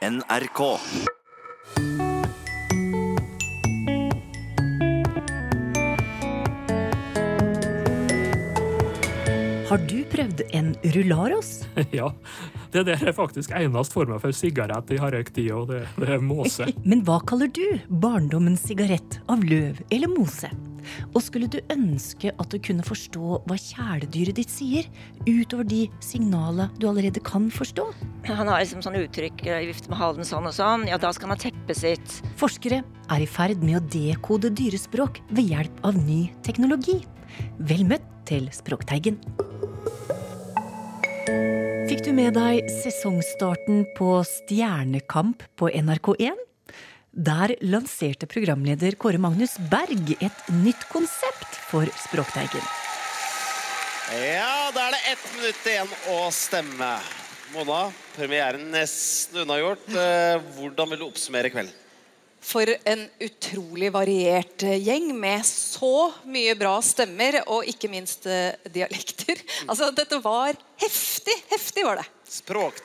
NRK. Har du prøvd en rullaros? Ja, det der er faktisk eneste formen for sigarett jeg har røykt i, og det, det er måse. Men hva kaller du barndommens sigarett av løv eller mose? Og skulle du ønske at du kunne forstå hva kjæledyret ditt sier, utover de signalene du allerede kan forstå? Han har liksom sånne uttrykk vifter med halen sånn og sånn. Ja, da skal han ha teppet sitt. Forskere er i ferd med å dekode dyrespråk ved hjelp av ny teknologi. Vel møtt til Språkteigen. Fikk du med deg sesongstarten på Stjernekamp på NRK1? Der lanserte programleder Kåre Magnus Berg et nytt konsept for Språkteigen. Ja, da er det ett minutt igjen å stemme. Mona, premieren nesten unnagjort. Eh, Hvordan vil du oppsummere kvelden? For en utrolig variert eh, gjeng med så mye bra stemmer, og ikke minst eh, dialekter. Altså, dette var heftig. Heftig var det. Språk...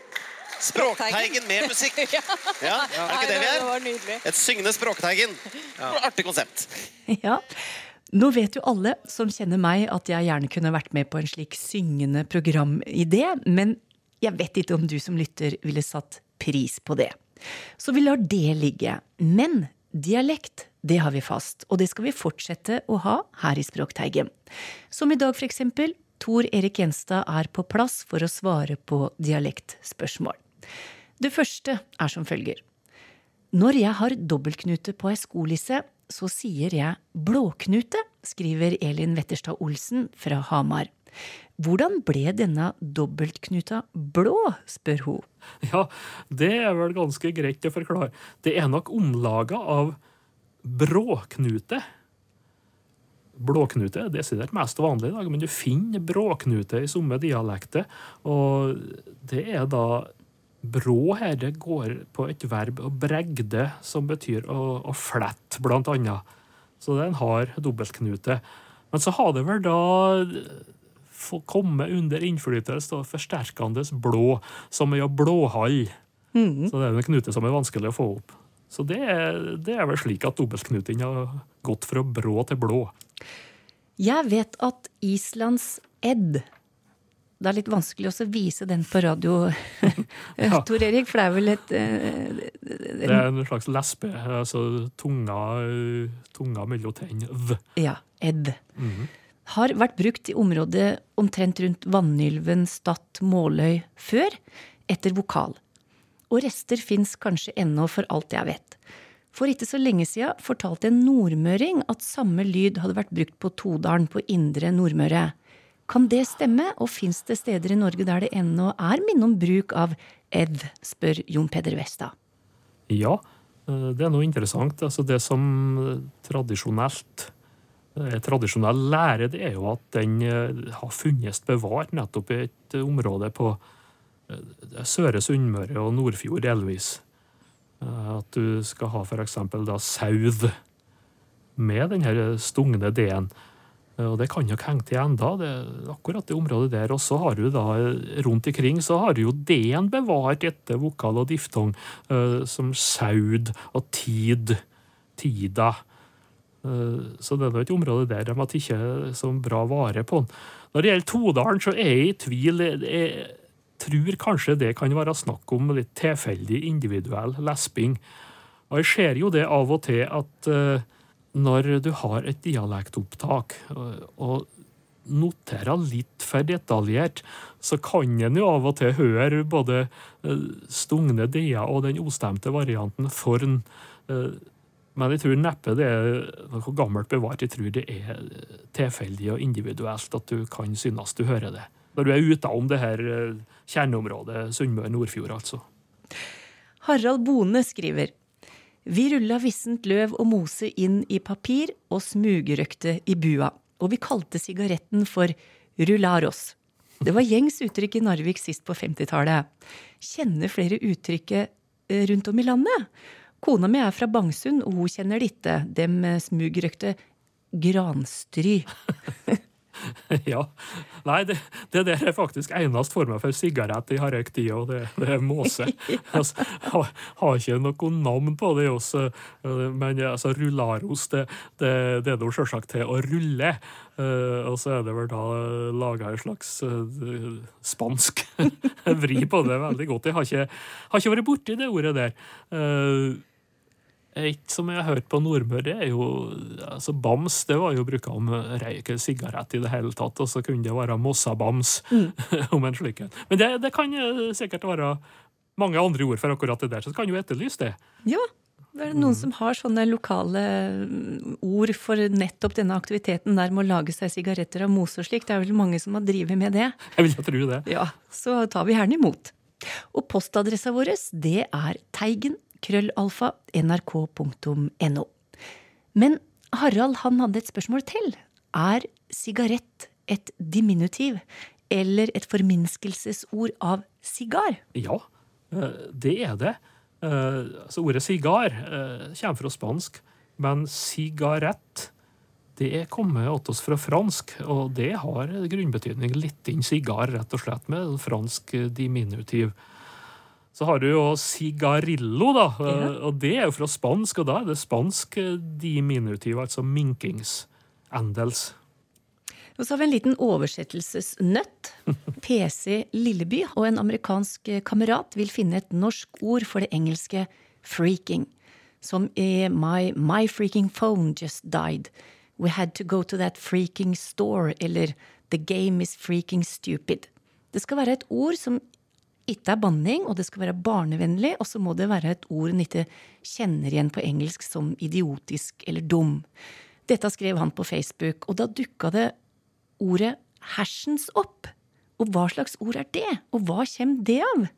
Språkteigen med musikk. Ja, er det ikke det vi er? Et syngende språkteigen. Artig konsept. Ja, nå vet jo alle som kjenner meg at jeg gjerne kunne vært med på en slik syngende programidé, men jeg vet ikke om du som lytter ville satt pris på det. Så vi lar det ligge. Men dialekt, det har vi fast, og det skal vi fortsette å ha her i Språkteigen. Som i dag, for eksempel. Tor Erik Gjenstad er på plass for å svare på dialektspørsmål. Det første er som følger. Når jeg har dobbeltknute på ei skolisse, så sier jeg blåknute, skriver Elin Wetterstad Olsen fra Hamar. Hvordan ble denne dobbeltknuta blå, spør hun. Ja, det er vel ganske greit å forklare. Det er nok omlaga av bråknute. Blåknute er desidert mest vanlig i dag, men du finner bråknute i somme dialekter. Og det er da Brå her det går på et verb å bregde, som betyr å, å flette, blant annet. Så det er en hard dobbeltknute. Men så har det vel da kommet under innflytelse av forsterkende blå, som er å blåhall. Så det er en knute som er vanskelig å få opp. Så det er, det er vel slik at dobbeltknuten har gått fra brå til blå. Jeg vet at Islands edd Det er litt vanskelig å vise den på radio, Ja. Tor Erik, for det er vel et uh, Det er en slags lesbe, altså tunga, tunga mellom tennene. V. Ja, edd. Har vært brukt i området omtrent rundt Vannylven, Stad, Måløy før, etter vokal. Og rester fins kanskje ennå, for alt jeg vet. For ikke så lenge siden fortalte en nordmøring at samme lyd hadde vært brukt på Todalen på indre Nordmøre. Kan det stemme, og fins det steder i Norge der det ennå er minne om bruk av ev, spør Jon Peder Westad. Ja, eh, det er noe interessant. Altså det som eh, tradisjonelt er Tradisjonell lære det er jo at den eh, har funnes bevart nettopp i et område på eh, Søre Sunnmøre og Nordfjord delvis. Eh, At du skal ha eksempel da sauð med den her stugne D-en. Eh, Og det kan nok henge til enda, det akkurat det området der. Og så har du da eh, rundt ikring så har du jo D-en bevart etter vokal og diftong, uh, som saud og tid, tida. Uh, Så det er nå et område der de har tatt så bra vare på den. Når det gjelder Todalen, så er jeg i tvil. Jeg tror kanskje det kan være snakk om litt tilfeldig individuell lesping. Og jeg ser jo det av og til at eh, når du har et dialektopptak og, og noterer litt for detaljert, så kan en jo av og til høre både stungne stugne d-er og den ostemte varianten forn. Eh, men jeg tror neppe det er noe gammelt bevart. Jeg tror det er tilfeldig og individuelt at du kan synes du hører det. Når du er utenom det her eh, kjerneområdet Sunnmøre-Nordfjord, altså. Harald Bone skriver Vi rulla vissent løv og mose inn i papir og smugrøkte i bua, og vi kalte sigaretten for rullaros. Det var gjengs uttrykk i Narvik sist på 50-tallet. Kjenner flere uttrykket eh, rundt om i landet? Kona mi er fra Bangsund, og hun kjenner det ikke. Dem eh, smugrøkte granstry. Ja. Nei, det, det der er faktisk eneste formen for sigarett jeg har røykt i, og det, det er måse. altså, har, har ikke noe navn på det, også, men altså, rullaros, det, det, det er nå selvsagt til å rulle. Uh, og så er det vel da laga en slags uh, spansk vri på det veldig godt. Jeg har ikke, har ikke vært borti det ordet der. Uh, et som jeg har hørt på Nordmøre, er jo altså Bams. Det var jo bruka om røyk eller sigarett i det hele tatt, og så kunne det være Mossa-bams mm. om en slik en. Men det, det, kan sikkert være mange andre ord for akkurat det der, så det kan jo etterlyse det. Ja, det er noen mm. som har sånne lokale mm, ord for nettopp denne aktiviteten der med å lage seg sigaretter av mose og slik. Det er vel mange som har drevet med det. Jeg vil jo tro det. Ja, Så tar vi gjerne imot. Og postadressa vår, det er Teigen krøllalfa nrk.no. Men Harald han hadde et spørsmål til. Er sigarett et diminutiv eller et forminskelsesord av sigar? Ja, eh, det er det. Eh, altså ordet sigar eh, kommer fra spansk, men sigarett det er kommet til oss fra fransk, og det har grunnbetydning litt inn sigar, rett og slett, med fransk diminutiv. Så har du jo sigarillo, da. Ja. Og det er jo fra spansk, og da er det spansk eh, diminutiv, altså minkings. Endels. Og så har vi en liten oversettelsesnøtt. PC Lilleby og en amerikansk kamerat vil finne et norsk ord for det engelske freaking. Som i my, my freaking phone just died. We had to go to that freaking store. Eller The game is freaking stupid. Det skal være et ord som ikke er banning, og det skal være barnevennlig, og så må det være et ord en ikke kjenner igjen på engelsk som idiotisk eller dum. Dette skrev han på Facebook, og da dukka det ordet hersens opp. Og hva slags ord er det, og hva kommer det av?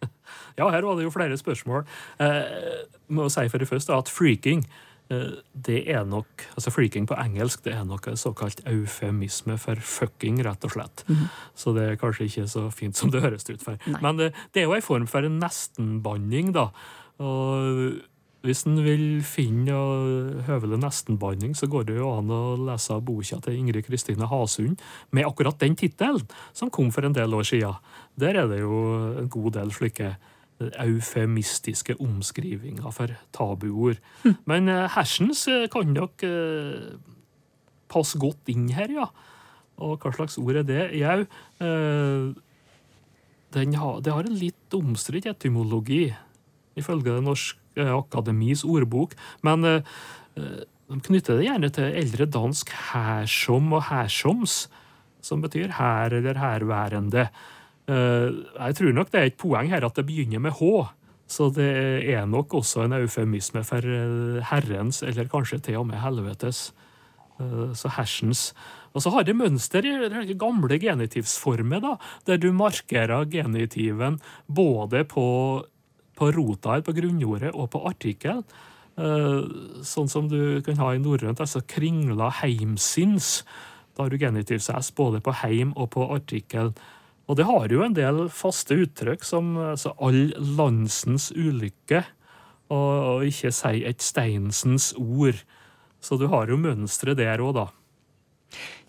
Ja, her var det jo flere spørsmål. Eh, må si for det første at freaking det er nok altså Freaking på engelsk det er nok en såkalt eufemisme for fucking, rett og slett. Mm. Så det er kanskje ikke så fint som det høres ut for. Nei. Men det, det, er jo en form for en nestenbanning, da. Og hvis en vil finne høvelig nestenbanning, så går det jo an å lese boka til Ingrid Kristine Hasund med akkurat den tittelen, som kom for en del år siden. Der er det jo en god del slike eufemistiske omskrivinger for tabuord. Mm. Men uh, hersens uh, kan nok uh, passe godt inn her, ja. Og hva slags ord er det? Jau, det har en litt omstridt etymologi, ifølge Det norske akademis ordbok. Men de knytter det gjerne til eldre dansk hersom og hersoms, som betyr her eller herværende. Eh, jeg tror nok det er et poeng her at det begynner med H. Så det er nok også en eufemisme for eh, Herrens, eller kanskje til og med helvetes. Eh, så hersens. Og så har det mønster i den gamle genitivsformer, da, der du markerer genitiven både på, på rota, på grunnordet, og på artikkelen. Sånn som du kan ha i norrønt, altså kringla heimsins. Da har du genitivs s både på heim og på artikkel. Og det har jo en del faste uttrykk som altså, all landsens ulykke, og, og ikke si et steinsens ord. Så du har jo mønsteret der òg, da.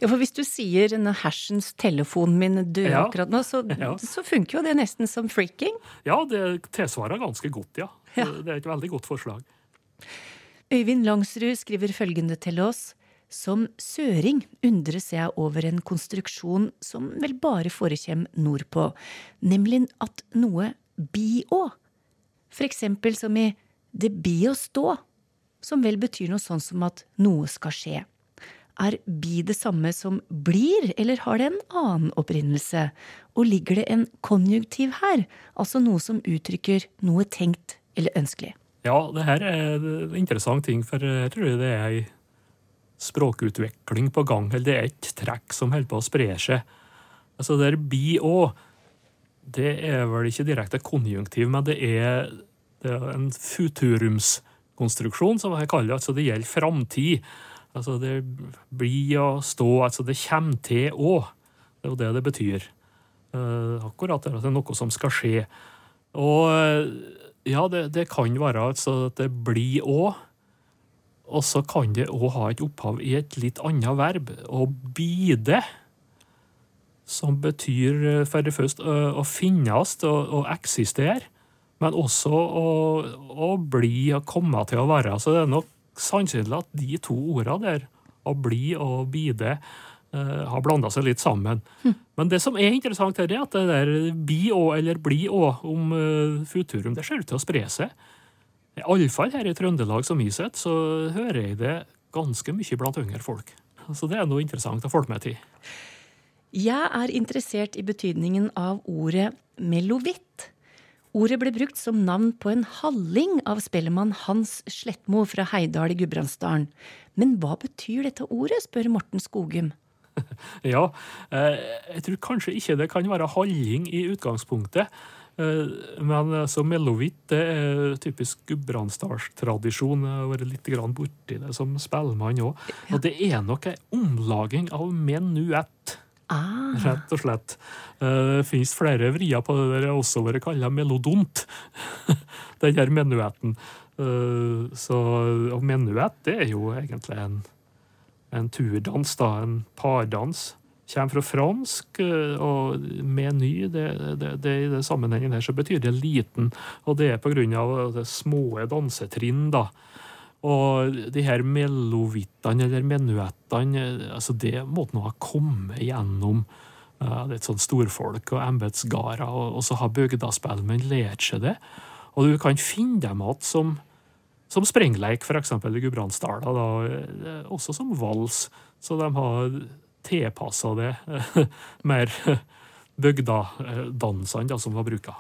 Ja, for hvis du sier denne hersens telefonen min dør ja. akkurat nå, så, ja. så, funker jo det nesten som freaking. Ja, det tilsvarer ganske godt, ja. ja. Det er et veldig godt forslag. Øyvind Langsrud skriver følgende til oss. Som søring undres jeg over en konstruksjon som vel bare forekjem nordpå, nemlig at noe bi å. For eksempel som i det bi å stå, som vel betyr noe sånn som at noe skal skje. Er bi det samme som blir, eller har det en annen opprinnelse? Og ligger det en konjunktiv her, altså noe som uttrykker noe tenkt eller ønskelig? Ja, det her er en interessant ting, for jeg tror det er språkutvikling på gang, eller det er et trekk som holder på å spre seg. Altså det er bi òg, det er vel ikke direkte konjunktiv, men det er, det er en futurumskonstruksjon, som jeg kaller det. Altså det gjelder framtid. Altså det blir å stå, altså det kommer til òg. Det er jo det det betyr. Uh, akkurat det at det er noe som skal skje. Og ja, det, det kan være altså at det blir òg. Og så kan det òg ha et opphav i et litt annet verb, å bide. Som betyr eh, for det første å, finnes og å eksistere, men også å, å bli og komme til å være. Så det er nok sannsynlig at de to ordene der, å bli og bide, uh, har blanda seg litt sammen. Hm. Men det som er interessant, her er at det der bi og eller bli og om uh, Futurum det ser ut til å spre seg. Iallfall her i Trøndelag, som jeg sett, så hører jeg det ganske mye blant yngre folk. Så det er noe interessant å følge med til. Jeg er interessert i betydningen av ordet melovitt. Ordet ble brukt som navn på en halling av spellemann Hans Slettmo fra Heidal i Gudbrandsdalen. Men hva betyr dette ordet, spør Morten Skogum. ja, eh, jeg tror kanskje ikke det kan være halling i utgangspunktet. Eh, men eh, så melovitt det er typisk gudbrandsdalstradisjon. Jeg har vært litt borti det som spellemann òg. Og det er nok ei omlaging av menuett. Ah. Rett og slett. Eh, det finnes flere vrier på det der jeg også vært kalla melodont. Den her menuetten. Eh, så, og menuett det er jo egentlig en, en turdans, da. En pardans. Kommer fra fransk, eh, og meny det, det, det, i det sammenhengen her så betyr det liten. Og det er på grunn av det små dansetrinn, da. Og de her melovittene, eller menuettene, altså det måtte nå ha kommet gjennom litt sånn storfolk og embetsgarder, og, og, så har bygdaspellmenn lært seg det. Og du kan finne dem igjen som, som sprengleik, f.eks. i Gudbrandsdalen, eh, også som vals. Så de har tilpassa det mer bygdadansene som var bruka.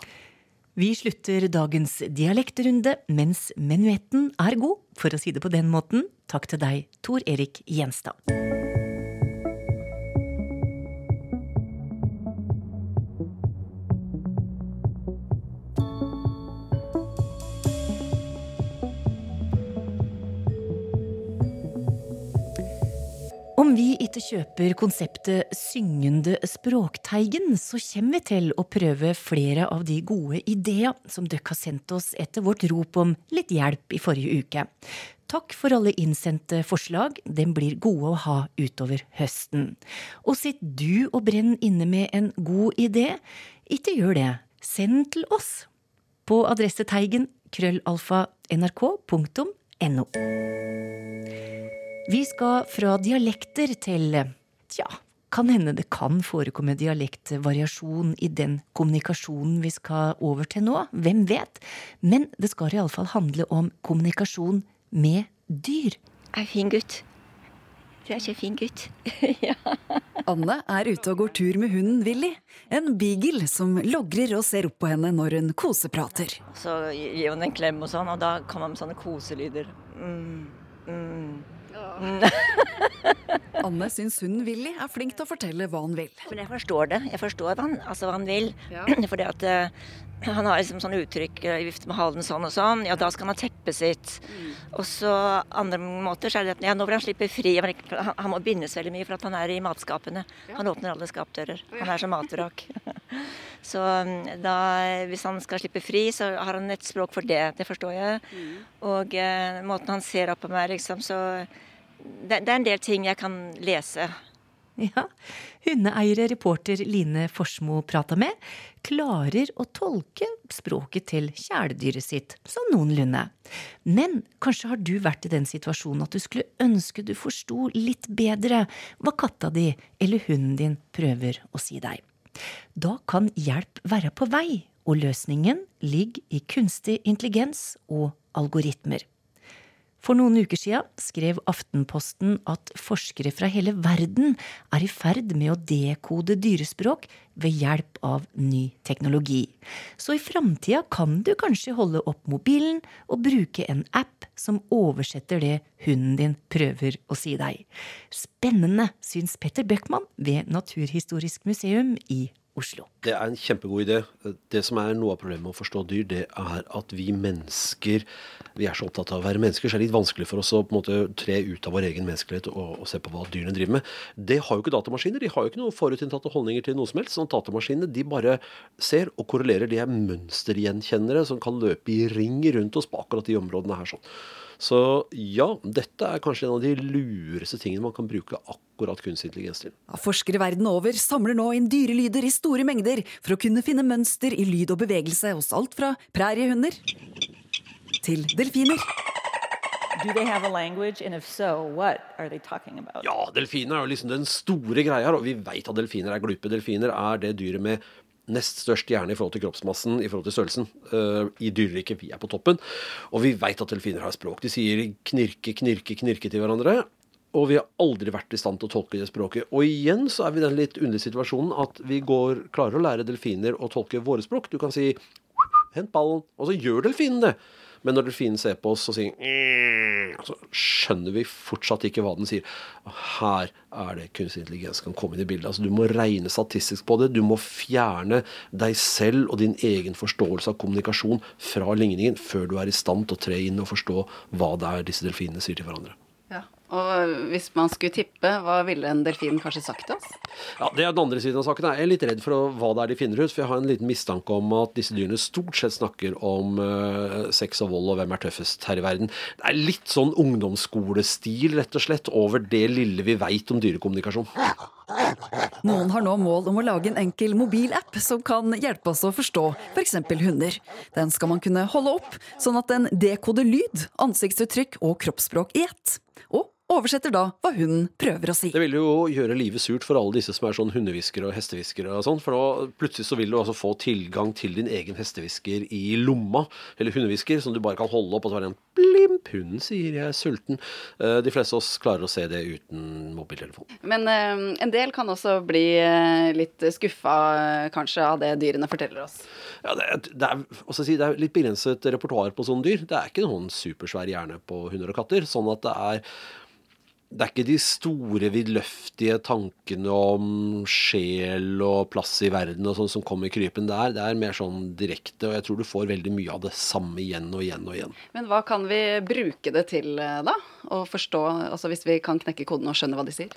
Vi slutter dagens dialektrunde mens menuetten er god, for å si det på den måten. Takk til deg, Tor Erik Gjenstad. Vi ikke kjøper konseptet syngende språkteigen, så kommer vi til å prøve flere av de gode ideene som dere har sendt oss etter vårt rop om litt hjelp i forrige uke. Takk for alle innsendte forslag, den blir gode å ha utover høsten. Og sitter du og brenner inne med en god idé, ikke gjør det, send til oss på adresse teigen krøllalfa nrk.no. Vi skal fra dialekter til Tja, kan hende det kan forekomme dialektvariasjon i den kommunikasjonen vi skal over til nå. Hvem vet? Men det skal iallfall handle om kommunikasjon med dyr. Jeg er fin gutt. Du er ikke fin gutt. ja. Anne er ute og går tur med hunden Willy. En beagle som logrer og ser opp på henne når hun koseprater. Så gir hun en klem og sånn, og da kommer man med sånne koselyder. Mm, mm. Anne syns hun Willy er flink til å fortelle hva han vil. Men jeg forstår det. Jeg forstår hva han, altså hva han vil. Ja. Fordi at uh, han har liksom sånne uttrykk uh, vifte med halen sånn og sånn. Ja, da skal han ha teppet sitt. Mm. Og så andre måter så er det at ja, nå vil han slippe fri. Han, han må bindes veldig mye for at han er i matskapene. Ja. Han åpner alle skapdører. Han er som matvrak. så um, da, hvis han skal slippe fri, så har han et språk for det. Det forstår jeg. Mm. Og uh, måten han ser opp på meg, liksom, så det, det er en del ting jeg kan lese. Ja, Hundeeiere reporter Line Forsmo prata med, klarer å tolke språket til kjæledyret sitt sånn noenlunde. Men kanskje har du vært i den situasjonen at du skulle ønske du forsto litt bedre hva katta di eller hunden din prøver å si deg. Da kan hjelp være på vei, og løsningen ligger i kunstig intelligens og algoritmer. For noen uker siden skrev Aftenposten at forskere fra hele verden er i ferd med å dekode dyrespråk ved hjelp av ny teknologi. Så i framtida kan du kanskje holde opp mobilen og bruke en app som oversetter det hunden din prøver å si deg. Spennende, syns Petter Bøckmann ved Naturhistorisk museum i Oslo. Det er en kjempegod idé. Det som er noe av problemet med å forstå dyr, det er at vi mennesker vi er så opptatt av å være mennesker, så er det litt vanskelig for oss å på en måte tre ut av vår egen menneskelighet og, og se på hva dyrene driver med. Det har jo ikke datamaskiner. De har jo ikke noen forutinntatte holdninger til noe som helst. sånn Datamaskinene de bare ser og korrelerer. De er mønstergjenkjennere som kan løpe i ring rundt oss på akkurat de områdene her. sånn. Så ja, dette er kanskje en av de lureste tingene man kan bruke akkurat kunstig intelligens til. Forskere verden over samler nå inn dyrelyder i store mengder for å kunne finne mønster i lyd og bevegelse hos alt fra præriehunder til delfiner. Do they have a language? And if so, what are they talking about? Ja, delfiner er jo liksom den store greia og vi veit at delfiner er glupe. Delfiner er det dyret med nest størst hjerne i forhold til kroppsmassen i forhold til størrelsen. Uh, I dyreriket. Vi er på toppen. Og vi veit at delfiner har språk. De sier knirke, knirke, knirke til hverandre. Og vi har aldri vært i stand til å tolke det språket. Og igjen så er vi i den litt underlige situasjonen at vi går, klarer å lære delfiner å tolke våre språk. Du kan si 'hent ballen', og så gjør delfinen det. Men når delfinen ser på oss og sier «Mm», så skjønner vi fortsatt ikke hva den sier. Og her er det kunstig intelligens kan komme inn i bildet. Altså, du må regne statistisk på det. Du må fjerne deg selv og din egen forståelse av kommunikasjon fra ligningen før du er i stand til å tre inn og forstå hva det er disse delfinene sier til hverandre. Og hvis man skulle tippe, hva ville en delfin kanskje sagt til oss? Ja, Det er den andre siden av saken. Jeg er litt redd for hva det er de finner ut. For jeg har en liten mistanke om at disse dyrene stort sett snakker om uh, sex og vold og hvem er tøffest her i verden. Det er litt sånn ungdomsskolestil, rett og slett, over det lille vi veit om dyrekommunikasjon. Noen har nå mål om å lage en enkel mobilapp som kan hjelpe oss å forstå f.eks. hunder. Den skal man kunne holde opp, sånn at den dekoder lyd, ansiktsuttrykk og kroppsspråk i ett. Og oversetter da hva hunden prøver å si. Det vil jo gjøre livet surt for alle disse som er sånn hundehviskere og hestehviskere og sånn, for da plutselig så vil du altså få tilgang til din egen hestehvisker i lomma, eller hundehvisker, som du bare kan holde opp, og så være en blimp, hunden sier jeg er sulten. Eh, de fleste av oss klarer å se det uten mobiltelefon. Men eh, en del kan også bli eh, litt skuffa kanskje av det dyrene forteller oss. Ja, det, det, er, si, det er litt begrenset repertoar på sånne dyr. Det er ikke noen supersvær hjerne på hunder og katter. sånn at det er det er ikke de store, vidløftige tankene om sjel og plass i verden og sånn som kommer krypen der. Det er mer sånn direkte, og jeg tror du får veldig mye av det samme igjen og igjen og igjen. Men hva kan vi bruke det til, eh, da? Å forstå, altså hvis vi kan knekke koden og skjønne hva de sier?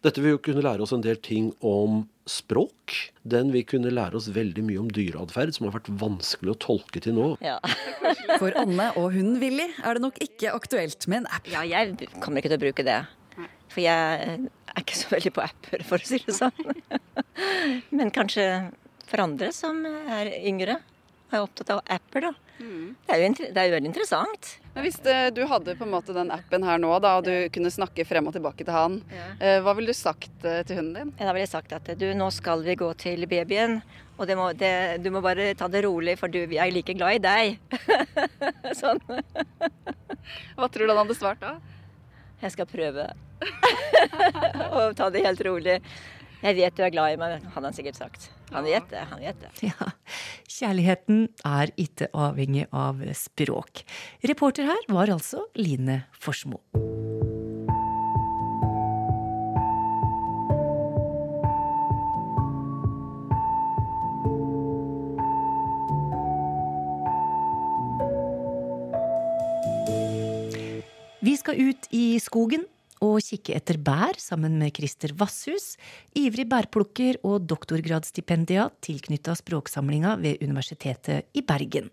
Dette vil jo kunne lære oss en del ting om språk. Den vil kunne lære oss veldig mye om dyreatferd, som har vært vanskelig å tolke til nå. Ja. For Anne og hunden Willy er det nok ikke aktuelt med en app. ja, jeg kommer ikke til å bruke det. For jeg er ikke så veldig på apper, for å si det sånn. Men kanskje for andre som er yngre, er opptatt av apper, da. Mm. Det, er jo, det, er jo, veldig interessant. Men Hvis det, du hadde på en måte den appen her nå, da, og du kunne snakke frem og tilbake til han, eh, hva ville du sagt eh, til hunden din? Da ville jeg sagt at du, nå skal vi gå til babyen, og det må, det, du må bare ta det rolig, for du, jeg er like glad i deg. sånn. hva tror du han hadde svart da? Jeg skal prøve. og ta det helt rolig. Jeg vet du er glad i meg, hadde han sikkert sagt. Han vet det. han vet det. Ja, Kjærligheten er ikke avhengig av språk. Reporter her var altså Line Forsmo. Vi skal ut i skogen og kikke etter bær sammen med Christer Vasshus, ivrig bærplukker og doktorgradsstipendiat tilknytta språksamlinga ved Universitetet i Bergen.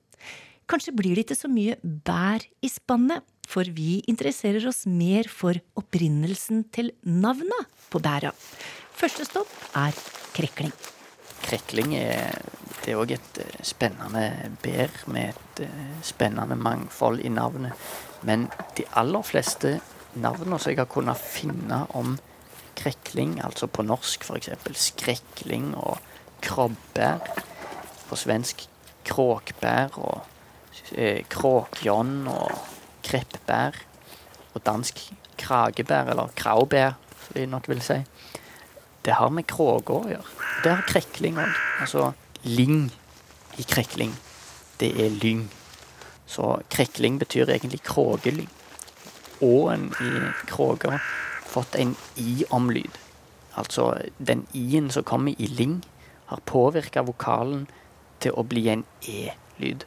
Kanskje blir det ikke så mye bær i spannet, for vi interesserer oss mer for opprinnelsen til navna på bæra. Første stopp er krekling. Krekling er det er også et eh, spennende bær med et eh, spennende mangfold i navnet. Men de aller fleste navnene som jeg har kunnet finne om krekling, altså på norsk f.eks. skrekling og krobbær. På svensk kråkbær og eh, kråkjonn og kreppbær. Og dansk kragebær, eller kraubær, som de nok vil si. Det har med kråke å gjøre. Det har krekling òg. Altså ling i krekling. Det er lyng. Så krekling betyr egentlig kråkelyng å-en i Kråka fått en i-omlyd. Altså den i-en som kommer i ling, har påvirka vokalen til å bli en e-lyd.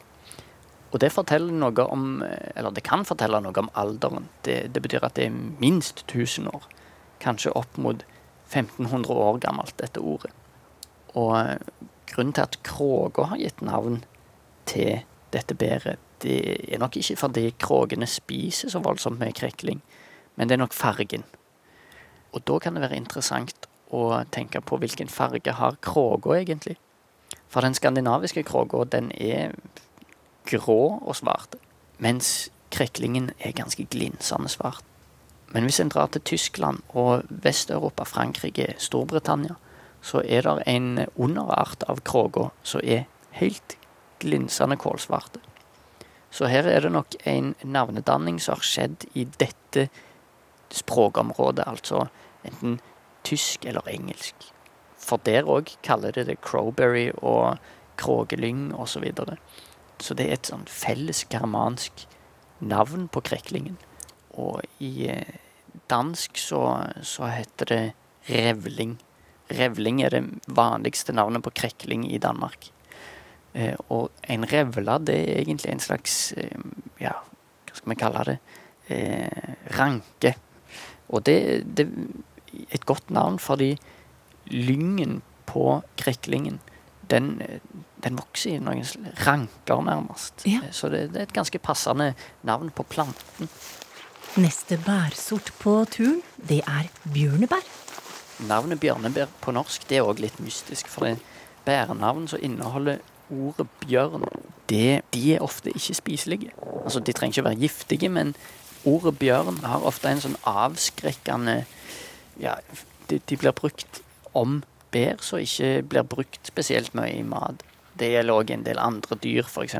Og det forteller noe om Eller det kan fortelle noe om alderen. Det, det betyr at det er minst 1000 år. Kanskje opp mot 1500 år gammelt, dette ordet. Og grunnen til at kråka har gitt navn til dette bæret, det er nok ikke fordi kråkene spiser så voldsomt med krekling, men det er nok fargen. Og da kan det være interessant å tenke på hvilken farge har kråka egentlig. For den skandinaviske kråka, den er grå og svart, mens kreklingen er ganske glinsende svart. Men hvis en drar til Tyskland og Vest-Europa, Frankrike, Storbritannia, så er det en underart av kråka som er helt glinsende kålsvarte. Så her er det nok en navnedanning som har skjedd i dette språkområdet, altså enten tysk eller engelsk. For der òg kaller de det crowberry og kråkelyng osv. Så, videre. så det er et sånn felles germansk navn på kreklingen. Og i eh, dansk så, så heter det revling. Revling er det vanligste navnet på krekling i Danmark. Eh, og en revle, det er egentlig en slags eh, Ja, hva skal vi kalle det? Eh, ranke. Og det, det er et godt navn fordi lyngen på kreklingen, den, den vokser i noen ranker, nærmest. Ja. Så det, det er et ganske passende navn på planten. Neste bærsort på turen, det er bjørnebær. Navnet bjørnebær på norsk det er òg litt mystisk. For det er bærenavn som inneholder ordet bjørn, det, de er ofte ikke spiselige. Altså, De trenger ikke å være giftige, men ordet bjørn har ofte en sånn avskrekkende Ja, de, de blir brukt om bær som ikke blir brukt spesielt mye i mat. Det gjelder òg en del andre dyr, f.eks.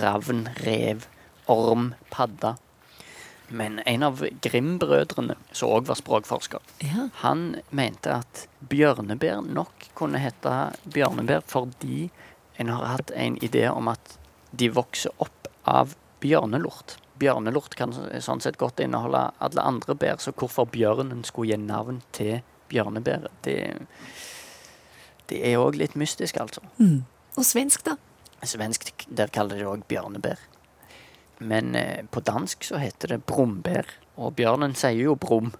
ravn, rev, orm, padda. Men en av Grim-brødrene, som òg var språkforsker, Ja. han mente at bjørnebær nok kunne hete bjørnebær fordi en har hatt en idé om at de vokser opp av bjørnelort. Bjørnelort kan sånn sett godt inneholde alle andre bær, så hvorfor bjørnen skulle gi navn til bjørnebæret, det, det er òg litt mystisk, altså. Mm. Og svensk, da? Svensk, der kaller de det òg bjørnebær. Men eh, på dansk så heter det brombær, og bjørnen sier jo brum.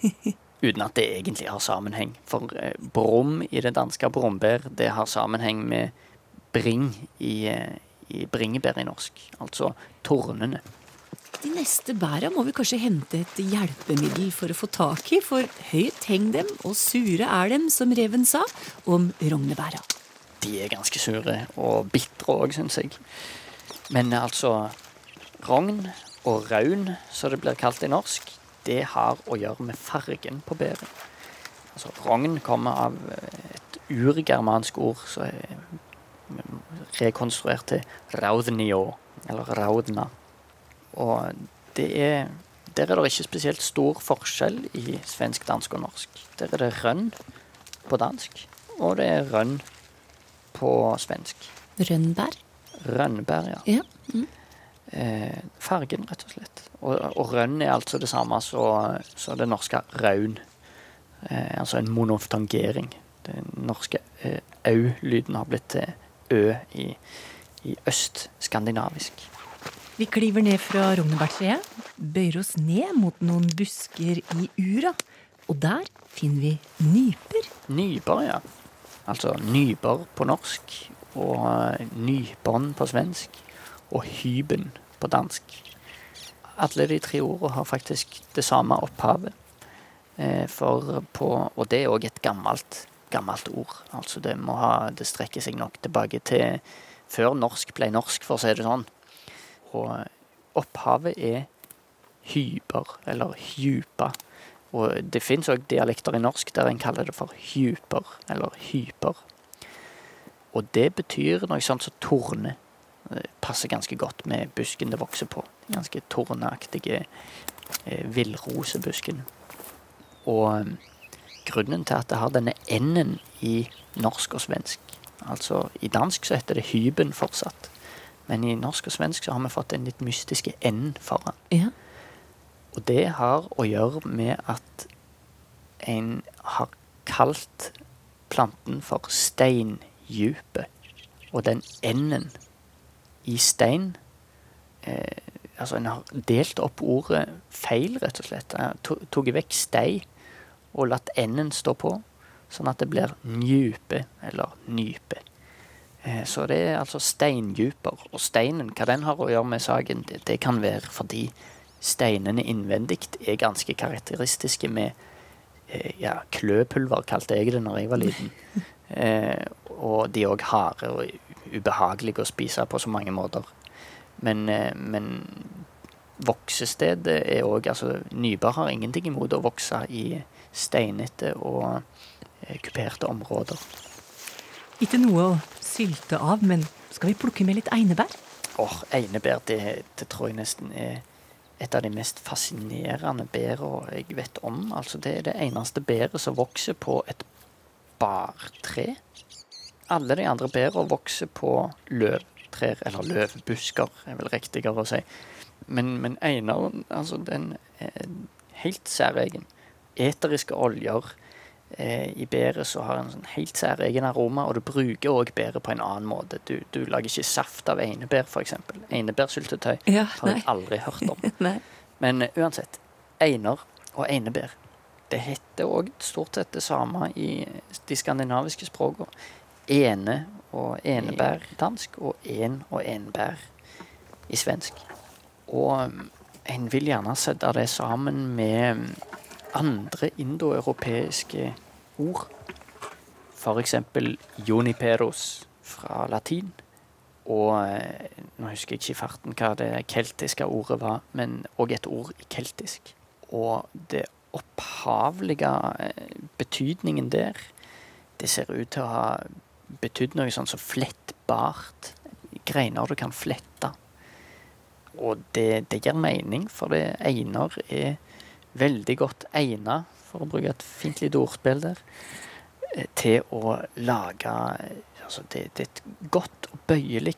Uten at det egentlig har sammenheng. For eh, brum i det danske brombær, det har sammenheng med bring i, eh, i bringebær i norsk. Altså tornene. De neste bæra må vi kanskje hente et hjelpemiddel for å få tak i, for høyt heng dem, og sure er dem, som reven sa om rognebæra. De er ganske sure og bitre òg, syns jeg. Men altså Rogn og raun, som det blir kalt i norsk, det har å gjøre med fargen på bæret. Altså, rogn kommer av et urgermansk ord som rekonstruert til raudnio, eller raudna. Og det er Der er det ikke spesielt stor forskjell i svensk, dansk og norsk. Der er det rønn på dansk, og det er rønn på svensk. Rønnbær? Rønnbær, ja. Ja. Mm. Eh, fargen, rett og slett. Og, og rønn er altså det samme som det norske raun. Eh, altså en monoftangering. Den norske eh, au-lyden har blitt til ø i, i østskandinavisk. Vi kliver ned fra rognebærtreet, bøyer oss ned mot noen busker i ura. Og der finner vi nyper. Nyper, ja. Altså nyper på norsk, og nypånd på svensk, og hyben på dansk. Alle de tre ordene har faktisk det samme opphavet. Eh, for på, og det er òg et gammelt, gammelt ord. Altså det, må ha, det strekker seg nok tilbake til før norsk ble norsk, for å si det sånn. Og opphavet er hyper, eller hypa. Og det fins òg dialekter i norsk der en kaller det for hyper, eller hyper. Og det betyr noe sånt som torne. Det passer ganske godt med busken det vokser på. Ganske torneaktige eh, villrosebusken. Og eh, grunnen til at det har denne n-en i norsk og svensk Altså i dansk så heter det hyben fortsatt. Men i norsk og svensk så har vi fått den litt mystiske n foran. Ja. Og det har å gjøre med at en har kalt planten for steindypet. Og den enden i stein eh, Altså, en har delt opp ordet feil, rett og slett. Tatt vekk stei og latt enden stå på, sånn at det blir njupe, eller nype. Eh, så det er altså steindyper. Og steinen, hva den har å gjøre med saken, det, det kan være fordi steinene innvendig er ganske karakteristiske med eh, ja, kløpulver, kalte jeg det når jeg var liten. Eh, og de er òg harde og ubehagelige å spise på så mange måter. Men, eh, men voksestedet er òg altså, nyper har ingenting imot å vokse i steinete og eh, kuperte områder. Ikke noe å sylte av, men skal vi plukke med litt einebær? Åh, oh, Einebær, det, det tror jeg nesten er et av de mest fascinerende bæra jeg vet om. Altså, det er det eneste bæret som vokser på et bartre. Alle de andre bærene vokser på løvtrær, eller løvbusker, er vel riktigere å si. Men, men Einar, altså, den er helt særegen. Eteriske oljer eh, i bæret som har en sånn helt særegen aroma, og du bruker òg bæret på en annen måte. Du, du lager ikke saft av einebær, f.eks. Einebærsyltetøy ja, har jeg aldri hørt om. Men uh, uansett. Einer og einebær. Det heter òg stort sett det samme i de skandinaviske språkene. Ene og enebær dansk, og en og enbær i svensk. Og um, en vil gjerne sette det sammen med andre indoeuropeiske ord. F.eks. juniperos fra latin. Og eh, nå husker jeg ikke i farten hva det keltiske ordet var, men òg et ord i keltisk. Og det opphavlige eh, betydningen der, det ser ut til å ha betydd noe sånn som flettbart. Greiner du kan flette. Og det, det gir mening, for det einer er veldig godt egnet, for å bruke et fint lite ordspill der, eh, til å lage altså det, det, er et godt og bøyelig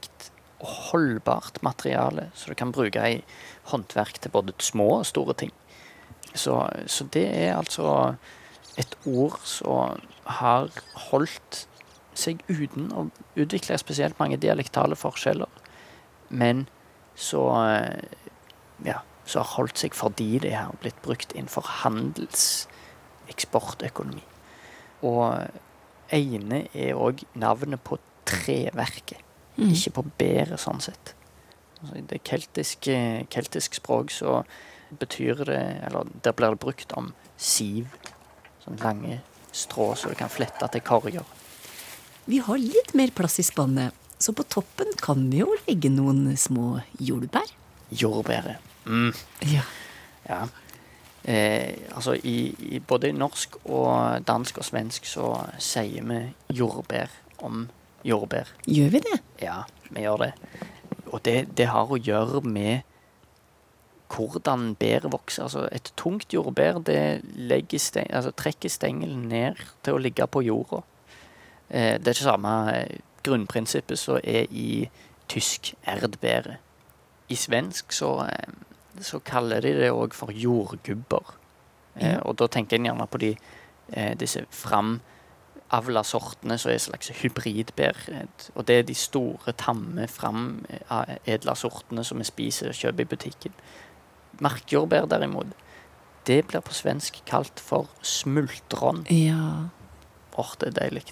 og holdbart materiale som du kan bruke i håndverk til både små og store ting. Så, så det er altså et ord som har holdt seg uten å utvikle spesielt mange dialektale forskjeller, men så eh, ja, som har holdt seg fordi det har blitt brukt innenfor handelseksportøkonomi. Og Eine er òg navnet på treverket, mm. ikke på bæret, sånn sett. Altså, I det keltiske, keltisk språk så betyr det Eller der blir det brukt om siv. Sånn lange strå så du kan flette til korger. Vi har litt mer plass i spannet, så på toppen kan vi jo legge noen små jordbær. Jordbæret. Mm. Ja. ja. Eh, altså i, i, både norsk og dansk og svensk så sier vi jordbær om jordbær. Gjør vi det? Ja, vi gjør det. Og det, det har å gjøre med hvordan bæret vokser. Altså et tungt jordbær det steng, altså trekker stengelen ned til å ligge på jorda. Eh, det er det samme eh, grunnprinsippet som er i tysk erdbæret. I svensk så eh, så kaller de det òg for jordgubber. Eh, og da tenker en gjerne på de, eh, disse framavla sortene som er slags hybridbær. Og det er de store, tamme, framedla sortene som vi spiser og kjøper i butikken. Markjordbær, derimot, det blir på svensk kalt for smultron. Ja. Åh, det er deilig.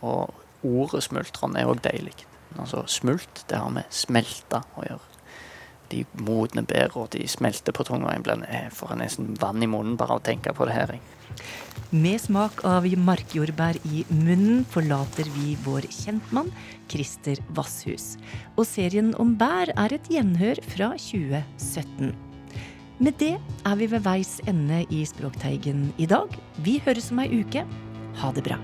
Og ordet smultron er òg deilig. Altså smult, det har med smelta å gjøre de modne bedre, og de smelter på tunga. Jeg får nesten vann i munnen bare av å tenke på det her. Med smak av markjordbær i munnen forlater vi vår kjentmann Christer Vasshus. Og serien om bær er et gjenhør fra 2017. Med det er vi ved veis ende i Språkteigen i dag. Vi høres om ei uke. Ha det bra.